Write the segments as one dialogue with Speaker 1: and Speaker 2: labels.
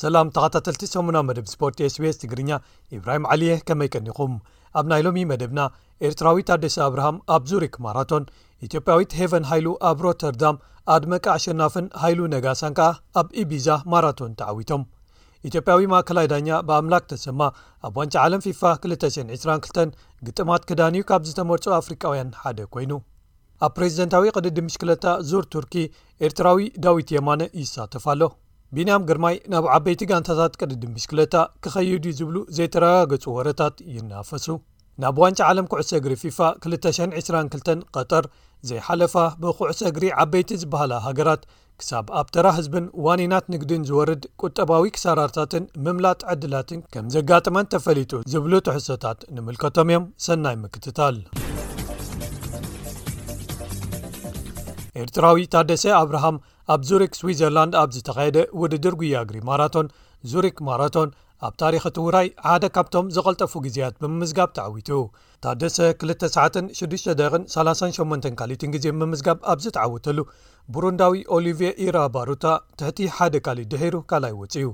Speaker 1: ሰላም ተኸታተልቲ ሰሙና መደብ ስፖርት ስቤስ ትግርኛ ኢብራሂም ዓሊየ ከመይ ቀኒኹም ኣብ ናይ ሎሚ መደብና ኤርትራዊት ኣዴሰ ኣብርሃም ኣብ ዙሪክ ማራቶን፣ ኢትዮጵያዊት ሄቨን ሃይሉ ኣብ ሮተርዳም፣ ኣድመቀ ኣሸናፍን ሃይሉ ነጋሳን ከኣ ኣብ ኢቢዛ ማራቶን ተዓዊቶም። ኢትዮጵያዊ ማእከላይ ዳኛ ብኣምላክ ተሰማ ኣብ ዋንጫ ዓለም ፊፋ ክልተ ሽሕን ዕስራን ክልተን ግጥማት ክዳንዩ ካብ ዝተመርጹ ኣፍሪቃውያን ሓደ ኮይኑ። ኣብ ፕሬዚደንታዊ ቅድድም ብሽክለታ ዙር ቱርኪ ኤርትራዊ ዳዊት የማነ ይሳተፍ ኣሎ። ቢንያም ግርማይ ናብ ዓበይቲ ጋንታታት ቅድድም ብሽክለታ ክኸይድ'ዩ ዝብሉ ዘይተረጋገጹ ወረታት ይናፈሱ። ናብ ዋንጫ ዓለም ኩዕሶ እግሪ ፊፋ ክልተ ሸሕን ዕስራን ክልተን ቐጠር ዘይሓለፋ ብኩዕሶ እግሪ ዓበይቲ ዝበሃላ ሃገራት ክሳብ ኣብ ተራ ህዝብን ዋኒናት ንግድን ዝወርድ ቁጠባዊ ክሳራርታትን ምምላጥ ዕድላትን ከምዘጋጥመን ተፈሊጡ ዝብሉ ትሕዝቶታት ንምልከቶም እዮም። ሰናይ ምክትታል። ኤርትራዊ ታደሰ ኣብርሃም ኣብ ዙሪክ ስዊዘርላንድ ኣብ ዝተኻየደ ውድድር ጉያ እግሪ ማራቶን ዙሪክ ማራቶን ኣብ ታሪኽ እቲ ውራይ ሓደ ካብቶም ዝቐልጠፉ ግዜያት ብምምዝጋብ ተዓዊቱ ታደሰ 2 ሰዓትን 638 ካሊትን ግዜ ምምዝጋብ ኣብ ዝተዓወተሉ ቡሩንዳዊ ኦሊቪየ ኢራ ባሩታ ትሕቲ ሓደ ካሊት ድሒሩ ካልይ ወፅዩ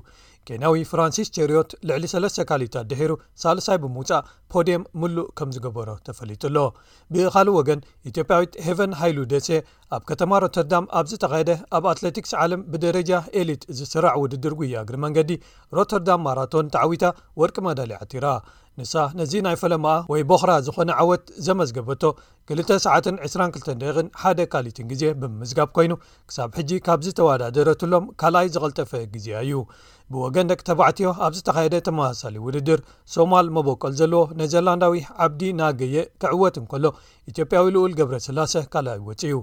Speaker 1: ኬንያዊ ፍራንሲስ ቸርዮት ልዕሊ ሰለስተ ካሊት ኣድሒሩ ሳልሳይ ብምውፃእ ፖድየም ምሉእ ከም ዝገበሮ ተፈሊጡ ኣሎ ብኻልእ ወገን ኢትዮጵያዊት ሄቨን ሃይሉ ደሴ ኣብ ከተማ ሮተርዳም ኣብ ዝተኻየደ ኣብ ኣትሌቲክስ ዓለም ብደረጃ ኤሊት ዝስራዕ ውድድር ጉያ እግሪ መንገዲ ሮተርዳም ማራቶን ተዓዊታ ወርቂ መዳልያ ዓቲራ። ንሳ ነዚ ናይ ፈለማኣ ወይ ቦኽራ ዝኾነ ዓወት ዘመዝገበቶ ክልተ ሰዓትን ዕስራን ክልተን ደቒቕን ሓደ ካልኢትን ግዜ ብምምዝጋብ ኮይኑ ክሳብ ሕጂ ካብ ዝተወዳደረትሎም ካልኣይ ዝቐልጠፈ ግዜኣ እዩ። ብወገን ደቂ ተባዕትዮ ኣብ ዝተኻየደ ተመሳሳሊ ውድድር ሶማል መቦቆል ዘለዎ ኔዘርላንዳዊ ዓብዲ ናገየ ክዕወት እንከሎ ኢትዮጵያዊ ልኡል ገብረስላሰ ካልኣይ ወጺኡ።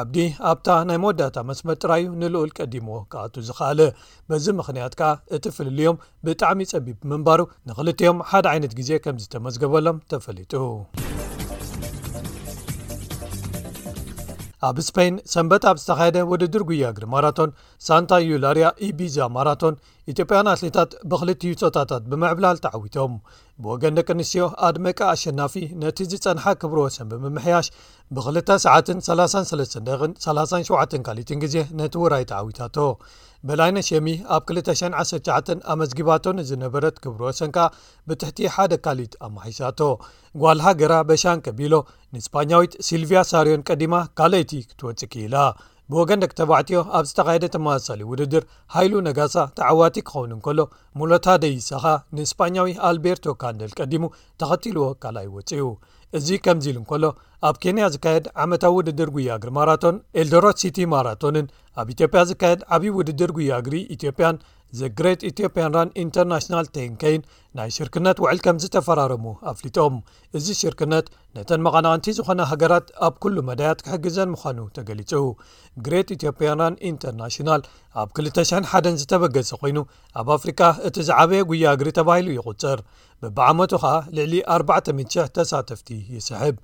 Speaker 1: ዓብዲ ኣብታ ናይ መወዳእታ መስመር ጥራይ'ዩ ንልኡል ቀዲምዎ ክኣቱ ዝኸኣለ። በዚ ምኽንያት ከኣ እቲ ፍልልዮም ብጣዕሚ ጸቢብ ብምንባሩ ንኽልቲኦም ሓደ ዓይነት ግዜ ከም ዝተመዝገበሎም ተፈሊጡ። ኣብ ስፐይን ሰንበት ኣብ ዝተኻየደ ውድድር ጉያ እግሪ ማራቶን ሳንታ ዩላርያ ኢቢዛ ማራቶን ኢትዮጵያን ኣትሌታት ብክልትዩ ፆታታት ብምዕብላል ተዓዊቶም ብወገን ደቂ ኣንስትዮ ኣድመቃ ኣሸናፊ ነቲ ዝጸንሓ ክብረ ወሰን ብምምሕያሽ ብክልተ ሰዓትን ሰላሳን ሰለስተ ደቂቕን ሰላሳን ሸውዓተን ካልኢትን ግዜ ነቲ ውራይ ተዓዊታቶ። በላይነሽ የሚ ኣብ ክልተ ሽሕን ዓሰርተ ትሽዓተን ኣመዝጊባቶ ንዝነበረት ክብረ ወሰን ከኣ ብትሕቲ ሓደ ካልኢት ኣማሓይሻቶ። ጓል ሃገራ በሻንከ ቢሎ ንስፓኛዊት ሲልቪያ ሳርዮን ቀዲማ ካልኣይቲ ክትወጽእ ክኢላ። ብወገን ደቂ ተባዕትዮ ኣብ ዝተኻየደ ተመሳሳሊ ውድድር ሃይሉ ነጋሳ ተዓዋቲ ክኸውን እንከሎ ሙሎታ ደይሳኻ ንእስጳኛዊ ኣልቤርቶ ካንደል ቀዲሙ ተኸቲልዎ ካልኣይ ወጺኡ። እዚ ከምዚ ኢሉ እንከሎ ኣብ ኬንያ ዝካየድ ዓመታዊ ውድድር ጉያ እግሪ ማራቶን ኤልዶሮት ሲቲ ማራቶንን ኣብ ኢትዮጵያ ዝካየድ ዓብይ ውድድር ጉያ እግሪ ኢትዮጵያን ዘ ግሬት ኢትዮጵያን ራን ኢንተርናሽናል ቴን ኬይን ናይ ሽርክነት ውዕል ከምዝተፈራረሙ ኣፍሊጦም። እዚ ሽርክነት ነተን መቐናቕንቲ ዝኾና ሃገራት ኣብ ኩሉ መዳያት ክሕግዘን ምዃኑ ተገሊጹ ግሬት ኢትዮጵያናን ኢንተርናሽናል ኣብ 201 ዝተበገሰ ኮይኑ ኣብ ኣፍሪቃ እቲ ዝዓበየ ጉያ እግሪ ተባሂሉ ይቝጽር ብብዓመቱ ከኣ ልዕሊ 400 ተሳተፍቲ ይስሕብ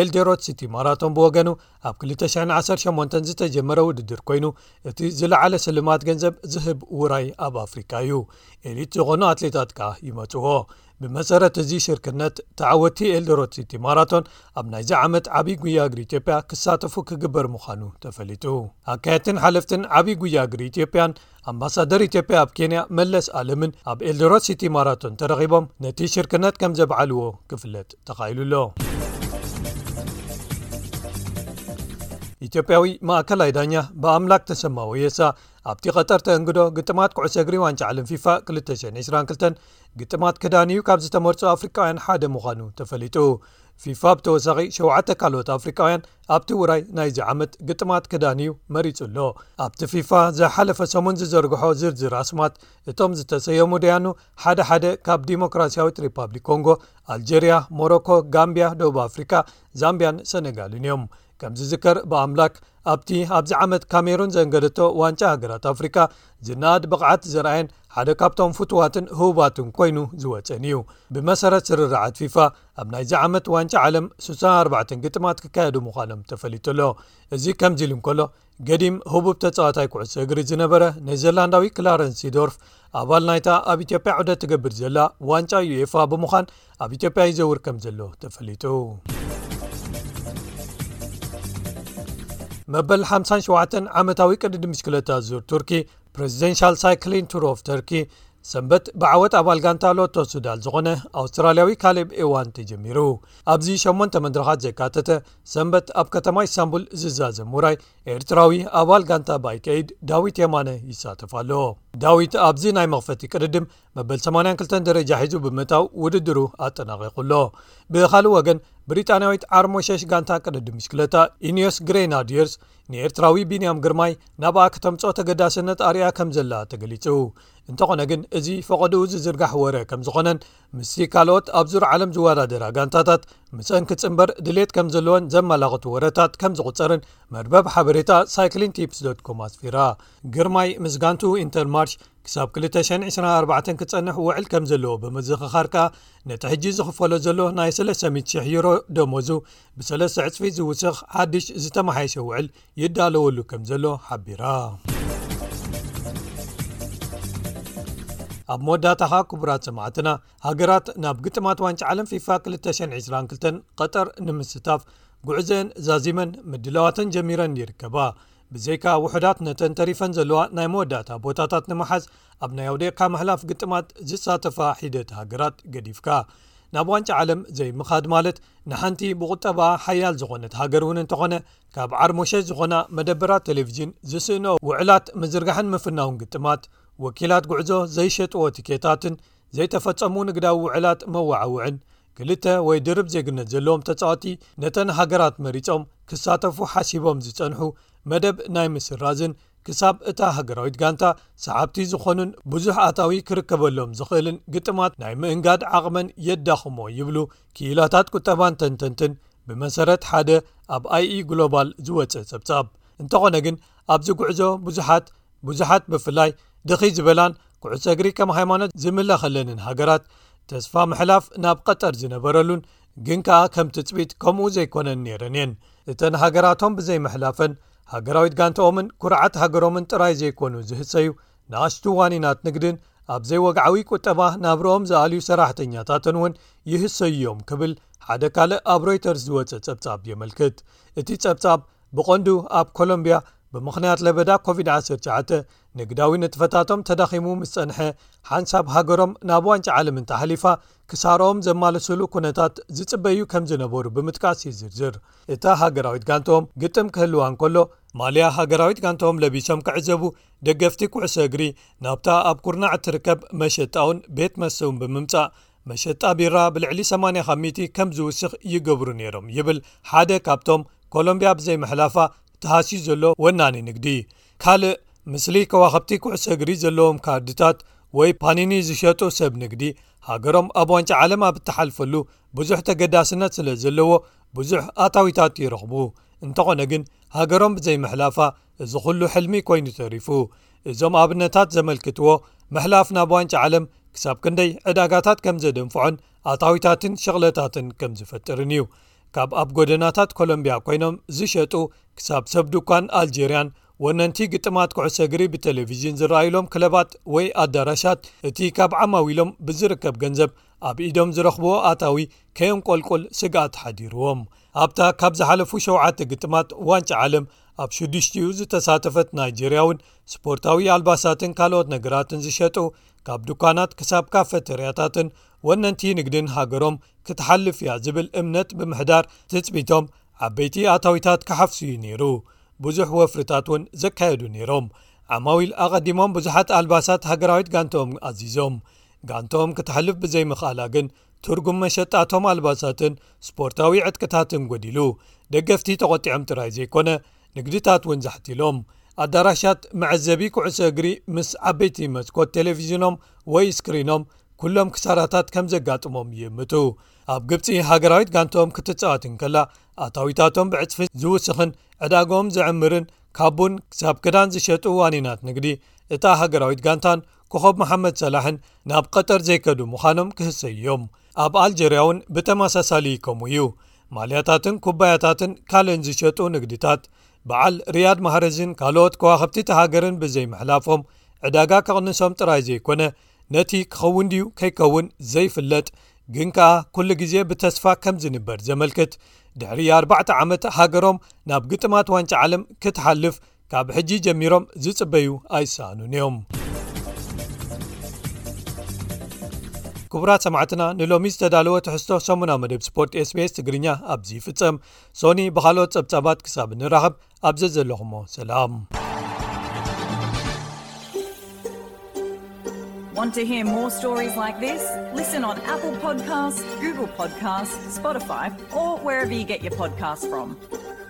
Speaker 1: ኤልዴሮት ሲቲ ማራቶን ብወገኑ ኣብ 218 ዝተጀመረ ውድድር ኮይኑ እቲ ዝለዓለ ስልማት ገንዘብ ዝህብ ውራይ ኣብ ኣፍሪካ እዩ ኤሊት ዝኾኑ ኣትሌታት ከኣ ይመፅዎ ብመሰረት እዚ ሽርክነት ተዓወቲ ኤልደሮትሲቲ ማራቶን ኣብ ናይዚ ዓመት ዓብይ ጉያ እግሪ ኢትዮጵያ ክሳተፉ ክግበር ምዃኑ ተፈሊጡ ኣካየድትን ሓለፍትን ዓብይ ጉያ እግሪ ኢትዮጵያን ኣምባሳደር ኢትዮጵያ ኣብ ኬንያ መለስ ኣለምን ኣብ ኤልዶሮት ሲቲ ማራቶን ተረኺቦም ነቲ ሽርክነት ከም ዘብዓልዎ ክፍለጥ ተኻኢሉ ኣሎ። ኢትዮጵያዊ ማእከላይ ዳኛ ብኣምላክ ተሰማ ወየሳ ኣብቲ ቀጠር ተእንግዶ ግጥማት ኩዕሰ እግሪ ዋንጫ ዓለም ፊፋ 222 ግጥማት ክዳን እዩ ካብ ዝተመርፁ ኣፍሪቃውያን ሓደ ምዃኑ ተፈሊጡ ፊፋ ብተወሳኺ ሸተ ካልኦት ኣፍሪቃውያን ኣብቲ ውራይ ናይዚ ዓመት ግጥማት ክዳን እዩ መሪጹ ኣሎ። ኣብቲ ፊፋ ዝሓለፈ ሰሙን ዝዘርግሖ ዝርዝር ኣስማት እቶም ዝተሰየሙ ደያኑ ሓደ ሓደ ካብ ዲሞክራስያዊት ሪፓብሊክ ኮንጎ፣ ኣልጀርያ፣ ሞሮኮ፣ ጋምብያ፣ ደቡብ ኣፍሪቃ፣ ዛምብያን ሰነጋልን እዮም። ከም ዝዝከር ብኣምላክ ኣብቲ ኣብዚ ዓመት ካሜሩን ዘንገደቶ ዋንጫ ሃገራት ኣፍሪቃ ዝነኣድ ብቕዓት ዘርኣየን ሓደ ካብቶም ፍቱዋትን ህቡባትን ኮይኑ ዝወጸን እዩ። ብመሰረት ስርርዓት ፊፋ ኣብ ናይዚ ዓመት ዋንጫ ዓለም ስሳ ኣርባዕተ ግጥማት ክካየዱ ምዃኖም ተፈሊጡ ኣሎ እዚ ከምዚ ኢሉ እንከሎ ገዲም ህቡብ ተጻዋታይ ኩዕሶ እግሪ ዝነበረ ኔዘርላንዳዊ ክላረንስ ሲዶርፍ ኣባል ናይታ ኣብ ኢትዮጵያ ዑደ ትገብር ዘላ ዋንጫ ዩኤፋ ብምዃን ኣብ ኢትዮጵያ ይዘውር ከም ዘሎ ተፈሊጡ መበል 57 ዓመታዊ ቅድዲ ምሽክለታ ዙር ቱርኪ ፕሬዚደንሻል ሳይክሊን ቱር ኦፍ ተርኪ ሰንበት ብዓወት ኣባል ጋንታ ሎቶ ሱዳል ዝኾነ ኣውስትራልያዊ ካሌብ ኤዋን ተጀሚሩ ኣብዚ ሸሞንተ መድረኻት ዘካተተ ሰንበት ኣብ ከተማ ኢስታንቡል ዝዛዘም ውራይ ኤርትራዊ ኣባል ጋንታ ባይከይድ ዳዊት የማነ ይሳተፍ ኣሎ ዳዊት ኣብዚ ናይ መኽፈቲ ቅድድም መበል 82 ደረጃ ሒዙ ብምእታው ውድድሩ ኣጠናቂቁ ኣሎ ብካልእ ወገን ብሪጣንያዊት ዓርሞሸሽ ጋንታ ቅድዲ ምሽክለታ ኢንዮስ ግሬናድየርስ ንኤርትራዊ ቢንያም ግርማይ ናብኣ ክተምጽኦ ተገዳስነት ኣርያ ከም ዘላ ተገሊጹ እንተኾነ ግን እዚ ፈቐድኡ ዝዝርጋሕ ወረ ከም ዝኾነን ምስቲ ካልኦት ኣብ ዙር ዓለም ዝወዳደራ ጋንታታት ምሰን ክጽምበር ድሌት ከም ዘለወን ዘመላኽቱ ወረታት ከም ዝቝጸርን መርበብ ሓበሬታ ሳይክሊን ቲፕስ ዶኮም ኣስፊራ ግርማይ ምስ ጋንቱ ኢንተርማርሽ ክሳብ 224 ክጸንሕ ውዕል ከም ዘለዎ ብምዝኽኻር ከኣ ነቲ ሕጂ ዝኽፈሎ ዘሎ ናይ 300,000 ዩሮ ደሞዙ ብሰለስተ ዕጽፊ ዝውስኽ ሓድሽ ዝተመሓየሸ ውዕል ይዳለወሉ ከም ዘሎ ሓቢራ። ኣብ መወዳእታኻ ክቡራት ሰማዕትና ሃገራት ናብ ግጥማት ዋንጫ ዓለም ፊፋ 222 ቀጠር ንምስታፍ ጉዕዘን ዛዚመን ምድለዋተን ጀሚረን ይርከባ ብዘይካ ውሑዳት ነተን ተሪፈን ዘለዋ ናይ መወዳእታ ቦታታት ንምሓዝ ኣብ ናይ ኣውዴቕካ ምሕላፍ ግጥማት ዝሳተፋ ሒደት ሃገራት ገዲፍካ ናብ ዋንጫ ዓለም ዘይምኻድ ማለት ንሓንቲ ብቝጠባ ሓያል ዝዀነት ሃገር እውን እንተዀነ ካብ ዓርሞሸ ዝኾና መደበራት ቴሌቪዥን ዝስእኖ ውዕላት ምዝርጋሕን ምፍናውን ግጥማት፣ ወኪላት ጉዕዞ ዘይሸጥዎ ቲኬታትን ዘይተፈጸሙ ንግዳዊ ውዕላት መወዓውዕን፣ ክልተ ወይ ድርብ ዜግነት ዘለዎም ተጻወቲ ነተን ሃገራት መሪጾም ክሳተፉ ሓሲቦም ዝጸንሑ መደብ ናይ ምስራዝን ክሳብ እታ ሃገራዊት ጋንታ ሰዓብቲ ዝኾኑን ብዙሕ ኣታዊ ክርከበሎም ዝኽእልን ግጥማት ናይ ምእንጋድ ዓቕመን የዳኽሞ ይብሉ ክኢላታት ቁጠባን ተንተንትን ብመሰረት ሓደ ኣብ ኣይኢ ግሎባል ዝወፅእ ጸብጻብ እንተኾነ ግን ኣብዚ ጉዕዞ ብዙሓት ብዙሓት ብፍላይ ድኺ ዝበላን ኩዕሶ እግሪ ከም ሃይማኖት ዝምለኸለንን ሃገራት ተስፋ ምሕላፍ ናብ ቐጠር ዝነበረሉን ግን ከኣ ከም ትፅቢት ከምኡ ዘይኮነን ነይረን እየን እተን ሃገራቶም ብዘይምሕላፈን ሃገራዊት ጋንተኦምን ኩርዓት ሃገሮምን ጥራይ ዘይኮኑ ዝህሰዩ ንኣሽቱ ዋኒናት ንግድን ኣብ ዘይወግዓዊ ቁጠባ ናብርኦም ዝኣልዩ ሰራሕተኛታትን እውን ይህሰዩ'ዮም ክብል ሓደ ካልእ ኣብ ሮይተርስ ዝወጸ ጸብጻብ የመልክት። እቲ ጸብጻብ ብቐንዱ ኣብ ኮሎምብያ ብምኽንያት ለበዳ ኮቪድ ዓሰርተ ትሽዓተ ንግዳዊ ንጥፈታቶም ተዳኺሙ ምስ ጸንሐ ሓንሳብ ሃገሮም ናብ ዋንጫ ዓለም እንተሓሊፋ ክሳርኦም ዘማልስሉ ኩነታት ዝጽበዩ ከም ዝነበሩ ብምጥቃስ ይዝርዝር። እታ ሃገራዊት ጋንትኦም ግጥም ክህልዋ እንከሎ፣ ማልያ ሃገራዊት ጋንትኦም ለቢሶም ክዕዘቡ ደገፍቲ ኩዕሶ እግሪ ናብታ ኣብ ኩርናዕ እትርከብ መሸጣውን ቤት መሰውን ብምምጻእ መሸጣ ቢራ ብልዕሊ 80 ካብ ሚቲ ከም ዝውስኽ ይገብሩ ነይሮም ይብል ሓደ ካብቶም ኮሎምብያ ብዘይምሕላፋ ተሃስዩ ዘሎ ወናኒ ንግዲ ካልእ ምስሊ ከዋኸብቲ ኩዕሶ እግሪ ዘለዎም ካርድታት ወይ ፓኒኒ ዝሸጡ ሰብ ንግዲ ሃገሮም ኣብ ዋንጫ ዓለም ኣብ እተሓልፈሉ ብዙሕ ተገዳስነት ስለ ዘለዎ ብዙሕ ኣታዊታት ይረኽቡ እንተኾነ ግን ሃገሮም ብዘይምሕላፋ እዚ ኹሉ ሕልሚ ኮይኑ ተሪፉ። እዞም ኣብነታት ዘመልክትዎ ምሕላፍ ናብ ዋንጫ ዓለም ክሳብ ክንደይ ዕዳጋታት ከም ዘደንፍዖን ኣታዊታትን ሽቕለታትን ከም ዝፈጥርን እዩ። ካብ ኣብ ጎደናታት ኮሎምብያ ኮይኖም ዝሸጡ ክሳብ ሰብ ዱኳን ኣልጀርያን ወነንቲ ግጥማት ኩዕሶ እግሪ ብተለቪዥን ዝረኣዩሎም ክለባት ወይ ኣዳራሻት እቲ ካብ ዓማዊሎም ብዝርከብ ገንዘብ ኣብ ኢዶም ዝረኽብዎ ኣታዊ ከየንቆልቁል ስግኣት ሓዲርዎም ኣብታ ካብ ዝሓለፉ ሸውዓተ ግጥማት ዋንጫ ዓለም ኣብ ሽዱሽቲኡ ዝተሳተፈት ናይጀርያ እውን ስፖርታዊ ኣልባሳትን ካልኦት ነገራትን ዝሸጡ ካብ ድኳናት ክሳብ ካፈተርያታትን ወነንቲ ንግድን ሃገሮም ክትሓልፍ እያ ዝብል እምነት ብምሕዳር ትፅቢቶም ዓበይቲ ኣታዊታት ክሓፍሱ እዩ ነይሩ ብዙሕ ወፍርታት እውን ዘካየዱ ነይሮም ዓማዊል ኣቐዲሞም ብዙሓት ኣልባሳት ሃገራዊት ጋንተኦም ኣዚዞም ጋንተኦም ክተሕልፍ ብዘይምኽኣላ ግን ትርጉም መሸጣ እቶም ኣልባሳትን ስፖርታዊ ዕጥቅታትን ጎዲሉ ደገፍቲ ተቖጢዖም ጥራይ ዘይኮነ ንግድታት ውን ዛሕቲ ኢሎም ኣዳራሻት መዐዘቢ ኩዕሶ እግሪ ምስ ዓበይቲ መስኮት ቴሌቭዥኖም ወይ ስክሪኖም ኩሎም ክሳራታት ከም ዘጋጥሞም ይእምቱ ኣብ ግብፂ ሃገራዊት ጋንትኦም ክትፃወት እንከላ ኣታዊታቶም ብዕፅፊ ዝውስኽን ዕዳግኦም ዘዕምርን ካቡን ክሳብ ክዳን ዝሸጡ ዋኒናት ንግዲ እታ ሃገራዊት ጋንታን ኮኾብ መሓመድ ሰላሕን ናብ ቐጠር ዘይከዱ ምዃኖም ክህሰዩ'ዮም። ኣብ ኣልጀርያ'ውን ብተመሳሳሊ ከምኡ'ዩ። ማልያታትን ኩባያታትን ካልእን ዝሸጡ ንግድታት፣ በዓል ሪያድ ማህረዝን ካልኦት ከዋኽብቲ'ታ ሃገርን ብዘይምሕላፎም ዕዳጋ ከቕንሶም ጥራይ ዘይኮነ ነቲ ክኸውን ድዩ ከይከውን ዘይፍለጥ ግን ከኣ ኩሉ ግዜ ብተስፋ ከም ዝንበር ዘመልክት ድሕሪ ኣርባዕተ ዓመት ሃገሮም ናብ ግጥማት ዋንጫ ዓለም ክትሓልፍ ካብ ሕጂ ጀሚሮም ዝጽበዩ ኣይሰኣኑን እዮም ክቡራት ሰማዕትና ንሎሚ ዝተዳለወ ትሕዝቶ ሰሙናዊ መደብ ስፖርት ስቤስ ትግርኛ ኣብዚ ይፍጸም ሶኒ ብካልኦት ጸብጻባት ክሳብ ንራኸብ ኣብዘ ዘለኹሞ ሰላም